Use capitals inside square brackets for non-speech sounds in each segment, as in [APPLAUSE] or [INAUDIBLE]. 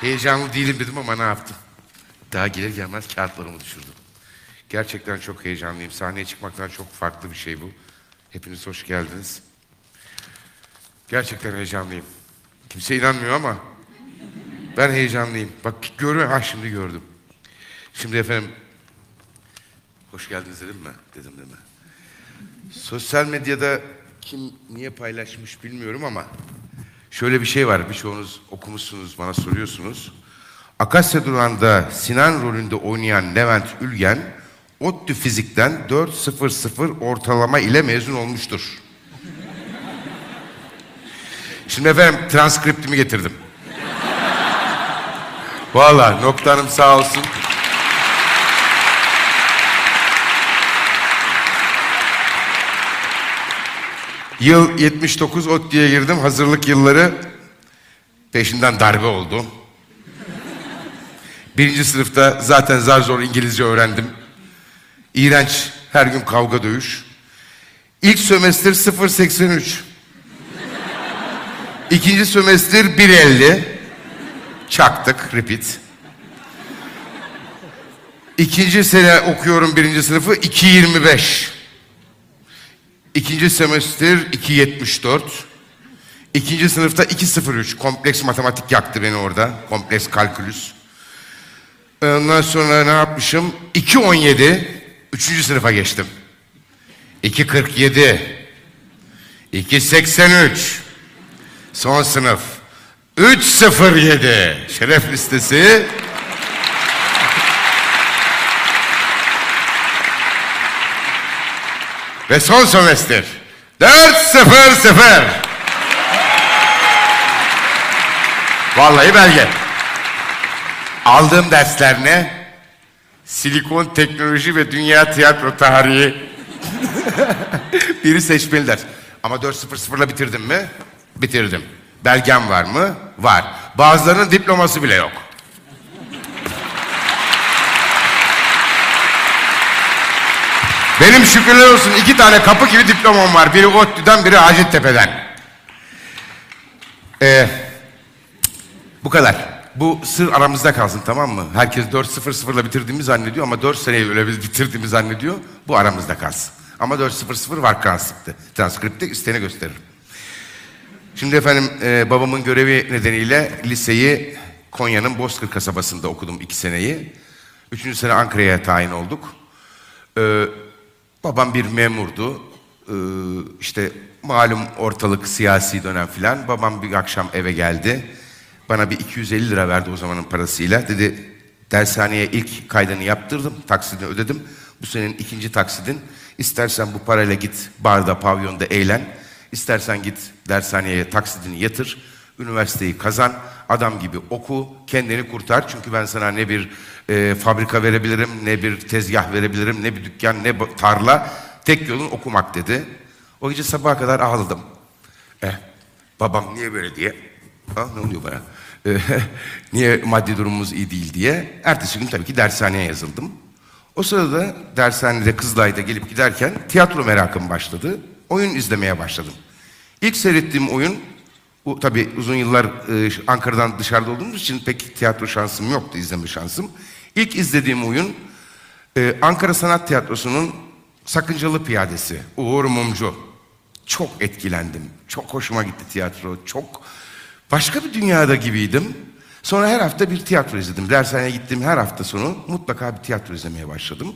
Heyecanlı değilim dedim ama ne yaptım? Daha gelir gelmez kağıtlarımı düşürdüm. Gerçekten çok heyecanlıyım. Sahneye çıkmaktan çok farklı bir şey bu. Hepiniz hoş geldiniz. Gerçekten heyecanlıyım. Kimse inanmıyor ama ben heyecanlıyım. Bak görüyor, ha şimdi gördüm. Şimdi efendim, hoş geldiniz dedim mi? Dedim değil mi? Sosyal medyada kim niye paylaşmış bilmiyorum ama şöyle bir şey var. Birçoğunuz okumuşsunuz, bana soruyorsunuz. Akasya Duran'da Sinan rolünde oynayan Levent Ülgen, ODTÜ Fizik'ten 4.00 ortalama ile mezun olmuştur. Şimdi efendim transkriptimi getirdim. Vallahi noktanım sağ olsun. Yıl 79 ODTÜ'ye girdim. Hazırlık yılları peşinden darbe oldu. Birinci sınıfta zaten zar zor İngilizce öğrendim. İğrenç her gün kavga dövüş. İlk sömestr 0.83. İkinci sömestr 1.50. Çaktık, repeat. İkinci sene okuyorum birinci sınıfı 2.25. İkinci semestr 2.74. İkinci sınıfta 2.03. Kompleks matematik yaktı beni orada. Kompleks kalkülüs. Ondan sonra ne yapmışım? 2.17. Üçüncü sınıfa geçtim. 2.47. 2.83. Son sınıf. 3.07. Şeref listesi. Ve son sömestr. 4.00. Vallahi belge. Aldığım dersler ne? Silikon teknoloji ve dünya tiyatro tarihi. Biri seçmeli ders. Ama 4.00'la bitirdim mi? Bitirdim. Belgem var mı? Var. Bazılarının diploması bile yok. Benim şükürler olsun iki tane kapı gibi diplomam var. Biri ODTÜ'den, biri Hacettepe'den. Ee, bu kadar. Bu sır aramızda kalsın tamam mı? Herkes 4-0-0'la bitirdiğimi zannediyor ama 4 seneyi öyle bitirdiğimi zannediyor. Bu aramızda kalsın. Ama 4-0-0 var transkripte. Transkripte isteyene gösteririm. Şimdi efendim e, babamın görevi nedeniyle liseyi Konya'nın Bozkır kasabasında okudum iki seneyi. Üçüncü sene Ankara'ya tayin olduk. Ee, babam bir memurdu. Ee, işte malum ortalık siyasi dönem filan. Babam bir akşam eve geldi. Bana bir 250 lira verdi o zamanın parasıyla. Dedi dershaneye ilk kaydını yaptırdım. Taksidini ödedim. Bu senin ikinci taksidin. İstersen bu parayla git barda, pavyonda eğlen. İstersen git dershaneye taksidini yatır. Üniversiteyi kazan. Adam gibi oku. Kendini kurtar. Çünkü ben sana ne bir e, fabrika verebilirim, ne bir tezgah verebilirim, ne bir dükkan, ne tarla. Tek yolun okumak dedi. O gece sabaha kadar ağladım. Eh, babam niye böyle diye. Ha, ne oluyor bana? Eh, [LAUGHS] niye maddi durumumuz iyi değil diye. Ertesi gün tabii ki dershaneye yazıldım. O sırada dershanede Kızılay'da gelip giderken tiyatro merakım başladı. Oyun izlemeye başladım. İlk seyrettiğim oyun, tabii uzun yıllar e, Ankara'dan dışarıda olduğumuz için pek tiyatro şansım yoktu, izleme şansım. İlk izlediğim oyun e, Ankara Sanat Tiyatrosu'nun Sakıncalı Piyadesi, Uğur Mumcu. Çok etkilendim, çok hoşuma gitti tiyatro, çok başka bir dünyada gibiydim. Sonra her hafta bir tiyatro izledim. Dershaneye gittiğim her hafta sonu mutlaka bir tiyatro izlemeye başladım.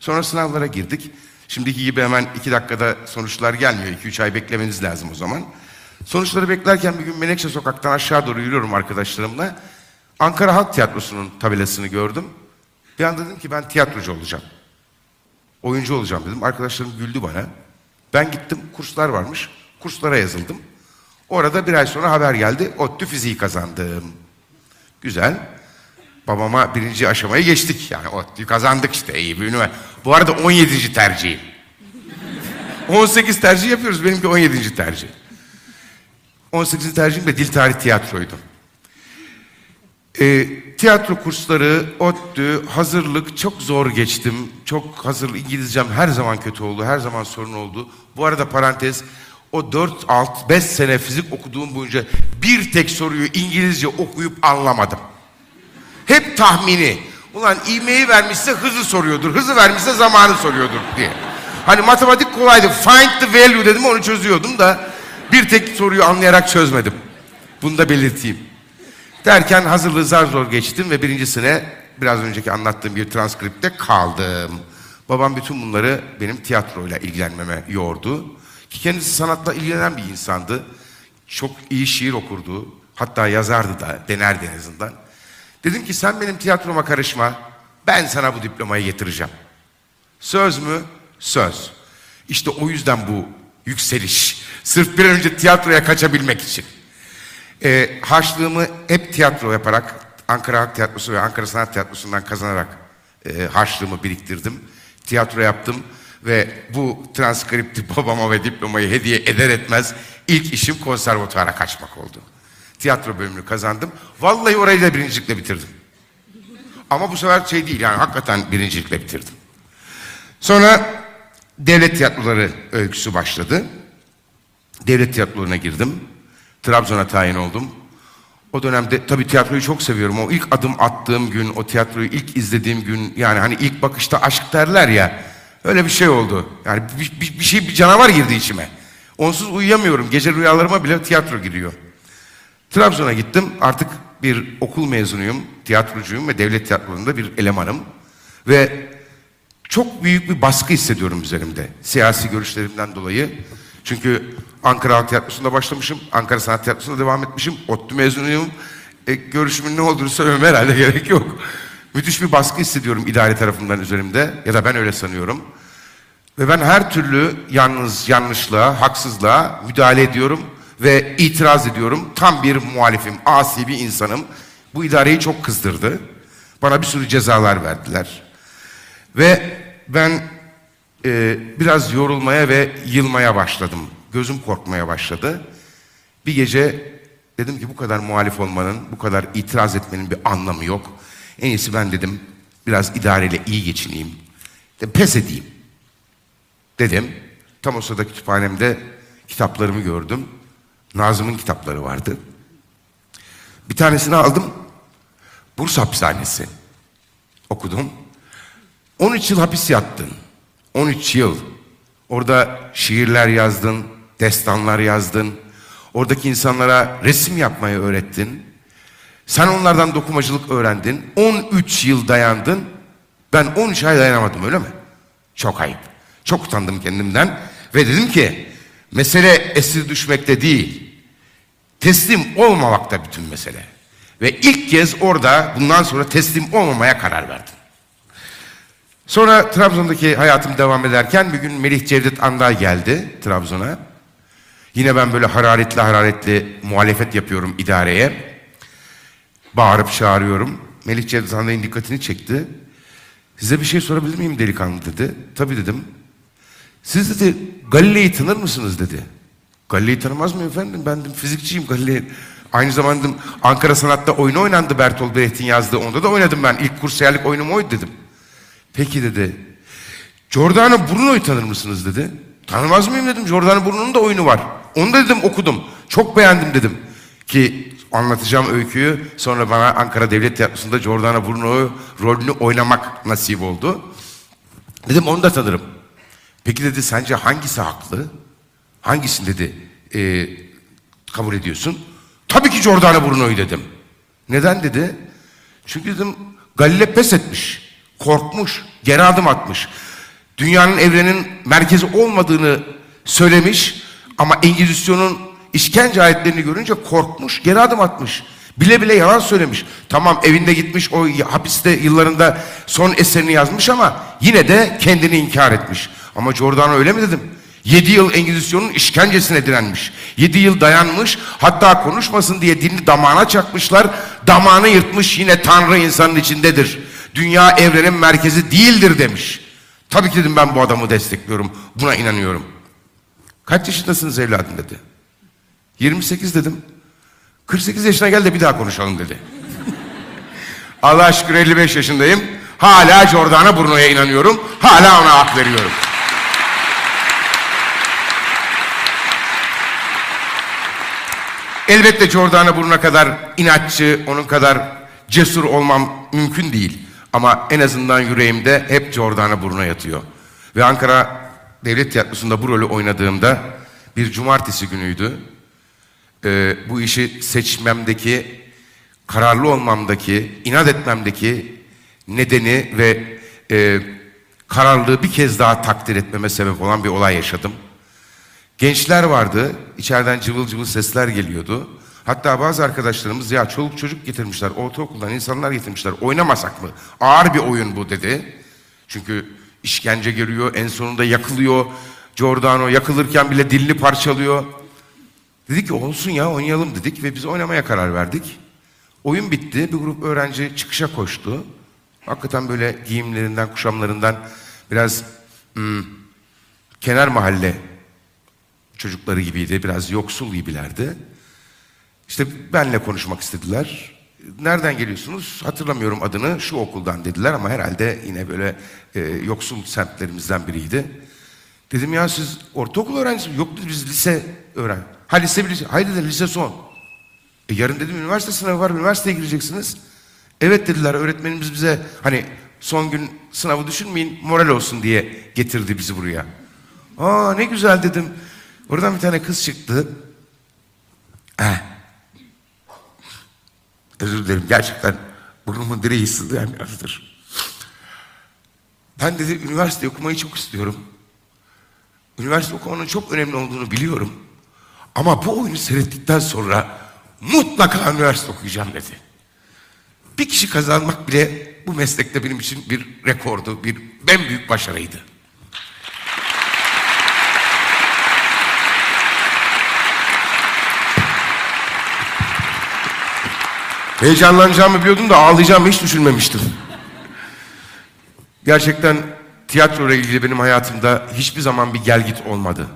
Sonra sınavlara girdik. Şimdiki gibi hemen iki dakikada sonuçlar gelmiyor. İki üç ay beklemeniz lazım o zaman. Sonuçları beklerken bir gün Menekşe Sokak'tan aşağı doğru yürüyorum arkadaşlarımla. Ankara Halk Tiyatrosu'nun tabelasını gördüm. Bir an dedim ki ben tiyatrocu olacağım. Oyuncu olacağım dedim. Arkadaşlarım güldü bana. Ben gittim kurslar varmış. Kurslara yazıldım. Orada bir ay sonra haber geldi. ODTÜ fiziği kazandım. Güzel. Babama birinci aşamayı geçtik. Yani ODTÜ'yü kazandık işte iyi bir üniversite. Bu arada 17. tercihim. 18 tercih yapıyoruz. Benimki 17. tercih. 18. tercihim de dil tarih tiyatroydu. E, tiyatro kursları, ODTÜ, hazırlık çok zor geçtim. Çok hazır, İngilizcem her zaman kötü oldu, her zaman sorun oldu. Bu arada parantez, o 4, 6, 5 sene fizik okuduğum boyunca bir tek soruyu İngilizce okuyup anlamadım. Hep tahmini. Ulan ivmeyi vermişse hızı soruyordur, hızı vermişse zamanı soruyordur diye. Hani matematik kolaydı. Find the value dedim onu çözüyordum da bir tek soruyu anlayarak çözmedim. Bunu da belirteyim. Derken hazırlığı zar zor geçtim ve birincisine biraz önceki anlattığım bir transkripte kaldım. Babam bütün bunları benim tiyatroyla ilgilenmeme yordu. Ki kendisi sanatla ilgilenen bir insandı. Çok iyi şiir okurdu. Hatta yazardı da, denerdi en azından. Dedim ki sen benim tiyatroma karışma. Ben sana bu diplomayı getireceğim. Söz mü? Söz. İşte o yüzden bu yükseliş. Sırf bir an önce tiyatroya kaçabilmek için. E, harçlığımı hep tiyatro yaparak Ankara Halk Tiyatrosu ve Ankara Sanat Tiyatrosu'ndan kazanarak e, harçlığımı biriktirdim. Tiyatro yaptım ve bu transkripti [LAUGHS] babama ve diplomayı hediye eder etmez ilk işim konservatuara kaçmak oldu. Tiyatro bölümünü kazandım. Vallahi orayı da birincilikle bitirdim. Ama bu sefer şey değil yani hakikaten birincilikle bitirdim. Sonra devlet tiyatroları öyküsü başladı. Devlet tiyatrolarına girdim. Trabzon'a tayin oldum. O dönemde tabii tiyatroyu çok seviyorum. O ilk adım attığım gün, o tiyatroyu ilk izlediğim gün yani hani ilk bakışta aşk derler ya. Öyle bir şey oldu. Yani bir, bir, bir şey bir canavar girdi içime. Onsuz uyuyamıyorum. Gece rüyalarıma bile tiyatro giriyor. Trabzon'a gittim. Artık bir okul mezunuyum, tiyatrocuyum ve devlet tiyatrolarında bir elemanım. Ve çok büyük bir baskı hissediyorum üzerimde. Siyasi görüşlerimden dolayı. Çünkü Ankara Halk Tiyatrosu'nda başlamışım. Ankara Sanat Tiyatrosu'nda devam etmişim. ODTÜ mezunuyum. E, görüşümün ne olduğunu söylememe herhalde [LAUGHS] gerek yok. Müthiş bir baskı hissediyorum idare tarafından üzerimde. Ya da ben öyle sanıyorum. Ve ben her türlü yalnız yanlışlığa, haksızlığa müdahale ediyorum ve itiraz ediyorum. Tam bir muhalifim, asi bir insanım. Bu idareyi çok kızdırdı. Bana bir sürü cezalar verdiler. Ve ben e, biraz yorulmaya ve yılmaya başladım. Gözüm korkmaya başladı. Bir gece dedim ki bu kadar muhalif olmanın, bu kadar itiraz etmenin bir anlamı yok. En iyisi ben dedim biraz idareyle iyi geçineyim. De, pes edeyim. Dedim. Tam o sırada kütüphanemde kitaplarımı gördüm. Nazım'ın kitapları vardı. Bir tanesini aldım. Bursa hapishanesi. Okudum. 13 yıl hapis yattın. 13 yıl. Orada şiirler yazdın, destanlar yazdın. Oradaki insanlara resim yapmayı öğrettin. Sen onlardan dokumacılık öğrendin. 13 yıl dayandın. Ben 13 ay dayanamadım öyle mi? Çok ayıp. Çok utandım kendimden. Ve dedim ki mesele esir düşmekte değil. Teslim olmamakta bütün mesele. Ve ilk kez orada bundan sonra teslim olmamaya karar verdim. Sonra Trabzon'daki hayatım devam ederken bir gün Melih Cevdet Anday geldi Trabzon'a. Yine ben böyle hararetli hararetli muhalefet yapıyorum idareye. Bağırıp çağırıyorum. Melih Cevdet Anday'ın dikkatini çekti. Size bir şey sorabilir miyim delikanlı dedi. Tabii dedim. Siz dedi Galile'yi tanır mısınız dedi. Galile'yi tanımaz mı efendim? Ben de fizikçiyim Galile. Aynı zamanda Ankara Sanat'ta oyunu oynandı Bertolt Brecht'in yazdığı. Onda da oynadım ben. İlk kursiyerlik oyunum oydu dedim. Peki dedi. Giordano Bruno'yu tanır mısınız dedi. Tanımaz mıyım dedim. Giordano Bruno'nun da oyunu var. Onu da dedim okudum. Çok beğendim dedim. Ki anlatacağım öyküyü sonra bana Ankara Devlet Tiyatrosu'nda Giordano Bruno rolünü oynamak nasip oldu. Dedim onu da tanırım. Peki dedi sence hangisi haklı? Hangisini dedi e, kabul ediyorsun? Tabii ki Giordano Bruno'yu dedim. Neden dedi? Çünkü dedim Galile pes etmiş. Korkmuş, geri adım atmış. Dünyanın evrenin merkezi olmadığını söylemiş ama Engizisyon'un işkence ayetlerini görünce korkmuş, geri adım atmış. Bile bile yalan söylemiş. Tamam evinde gitmiş o hapiste yıllarında son eserini yazmış ama yine de kendini inkar etmiş. Ama Giordano öyle mi dedim? Yedi yıl Engizisyon'un işkencesine direnmiş. Yedi yıl dayanmış. Hatta konuşmasın diye dilini damağına çakmışlar. Damağını yırtmış yine Tanrı insanın içindedir. Dünya evrenin merkezi değildir demiş. Tabii ki dedim ben bu adamı destekliyorum. Buna inanıyorum. Kaç yaşındasınız evladım dedi. 28 dedim. 48 yaşına gel de bir daha konuşalım dedi. [LAUGHS] Allah şükür 55 yaşındayım. Hala Giordano Bruno'ya inanıyorum. Hala ona hak veriyorum. Elbette Giordano Bruno kadar inatçı, onun kadar cesur olmam mümkün değil. Ama en azından yüreğimde hep Giordano Bruno yatıyor. Ve Ankara Devlet Tiyatrosu'nda bu rolü oynadığımda bir cumartesi günüydü. Ee, bu işi seçmemdeki, kararlı olmamdaki, inat etmemdeki nedeni ve e, kararlılığı bir kez daha takdir etmeme sebep olan bir olay yaşadım. Gençler vardı, içeriden cıvıl cıvıl sesler geliyordu. Hatta bazı arkadaşlarımız ya çoluk çocuk getirmişler, ortaokuldan insanlar getirmişler, oynamasak mı? Ağır bir oyun bu dedi. Çünkü işkence görüyor, en sonunda yakılıyor. Giordano yakılırken bile dilini parçalıyor. Dedik ki olsun ya oynayalım dedik ve biz oynamaya karar verdik. Oyun bitti, bir grup öğrenci çıkışa koştu. Hakikaten böyle giyimlerinden, kuşamlarından biraz hmm, kenar mahalle çocukları gibiydi, biraz yoksul gibilerdi. İşte benle konuşmak istediler. Nereden geliyorsunuz? Hatırlamıyorum adını. Şu okuldan dediler ama herhalde yine böyle e, yoksul semtlerimizden biriydi. Dedim ya siz ortaokul öğrencisi? Yok dedi biz lise öğren. Ha lise bir lise. Hayır dedi lise son. E, yarın dedim üniversite sınavı var. Üniversiteye gireceksiniz. Evet dediler öğretmenimiz bize hani son gün sınavı düşünmeyin moral olsun diye getirdi bizi buraya. Aa ne güzel dedim. Oradan bir tane kız çıktı. Eh. Özür dilerim gerçekten burnumun direği sızlayan birazdır. Ben dedi üniversite okumayı çok istiyorum. Üniversite okumanın çok önemli olduğunu biliyorum. Ama bu oyunu seyrettikten sonra mutlaka üniversite okuyacağım dedi. Bir kişi kazanmak bile bu meslekte benim için bir rekordu, bir ben büyük başarıydı. Heyecanlanacağımı biliyordum da ağlayacağımı hiç düşünmemiştim. Gerçekten tiyatro ile ilgili benim hayatımda hiçbir zaman bir gel git olmadı.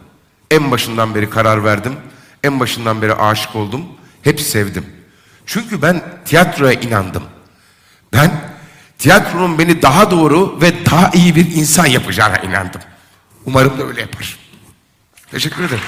En başından beri karar verdim. En başından beri aşık oldum. Hep sevdim. Çünkü ben tiyatroya inandım. Ben tiyatronun beni daha doğru ve daha iyi bir insan yapacağına inandım. Umarım da öyle yapar. Teşekkür ederim.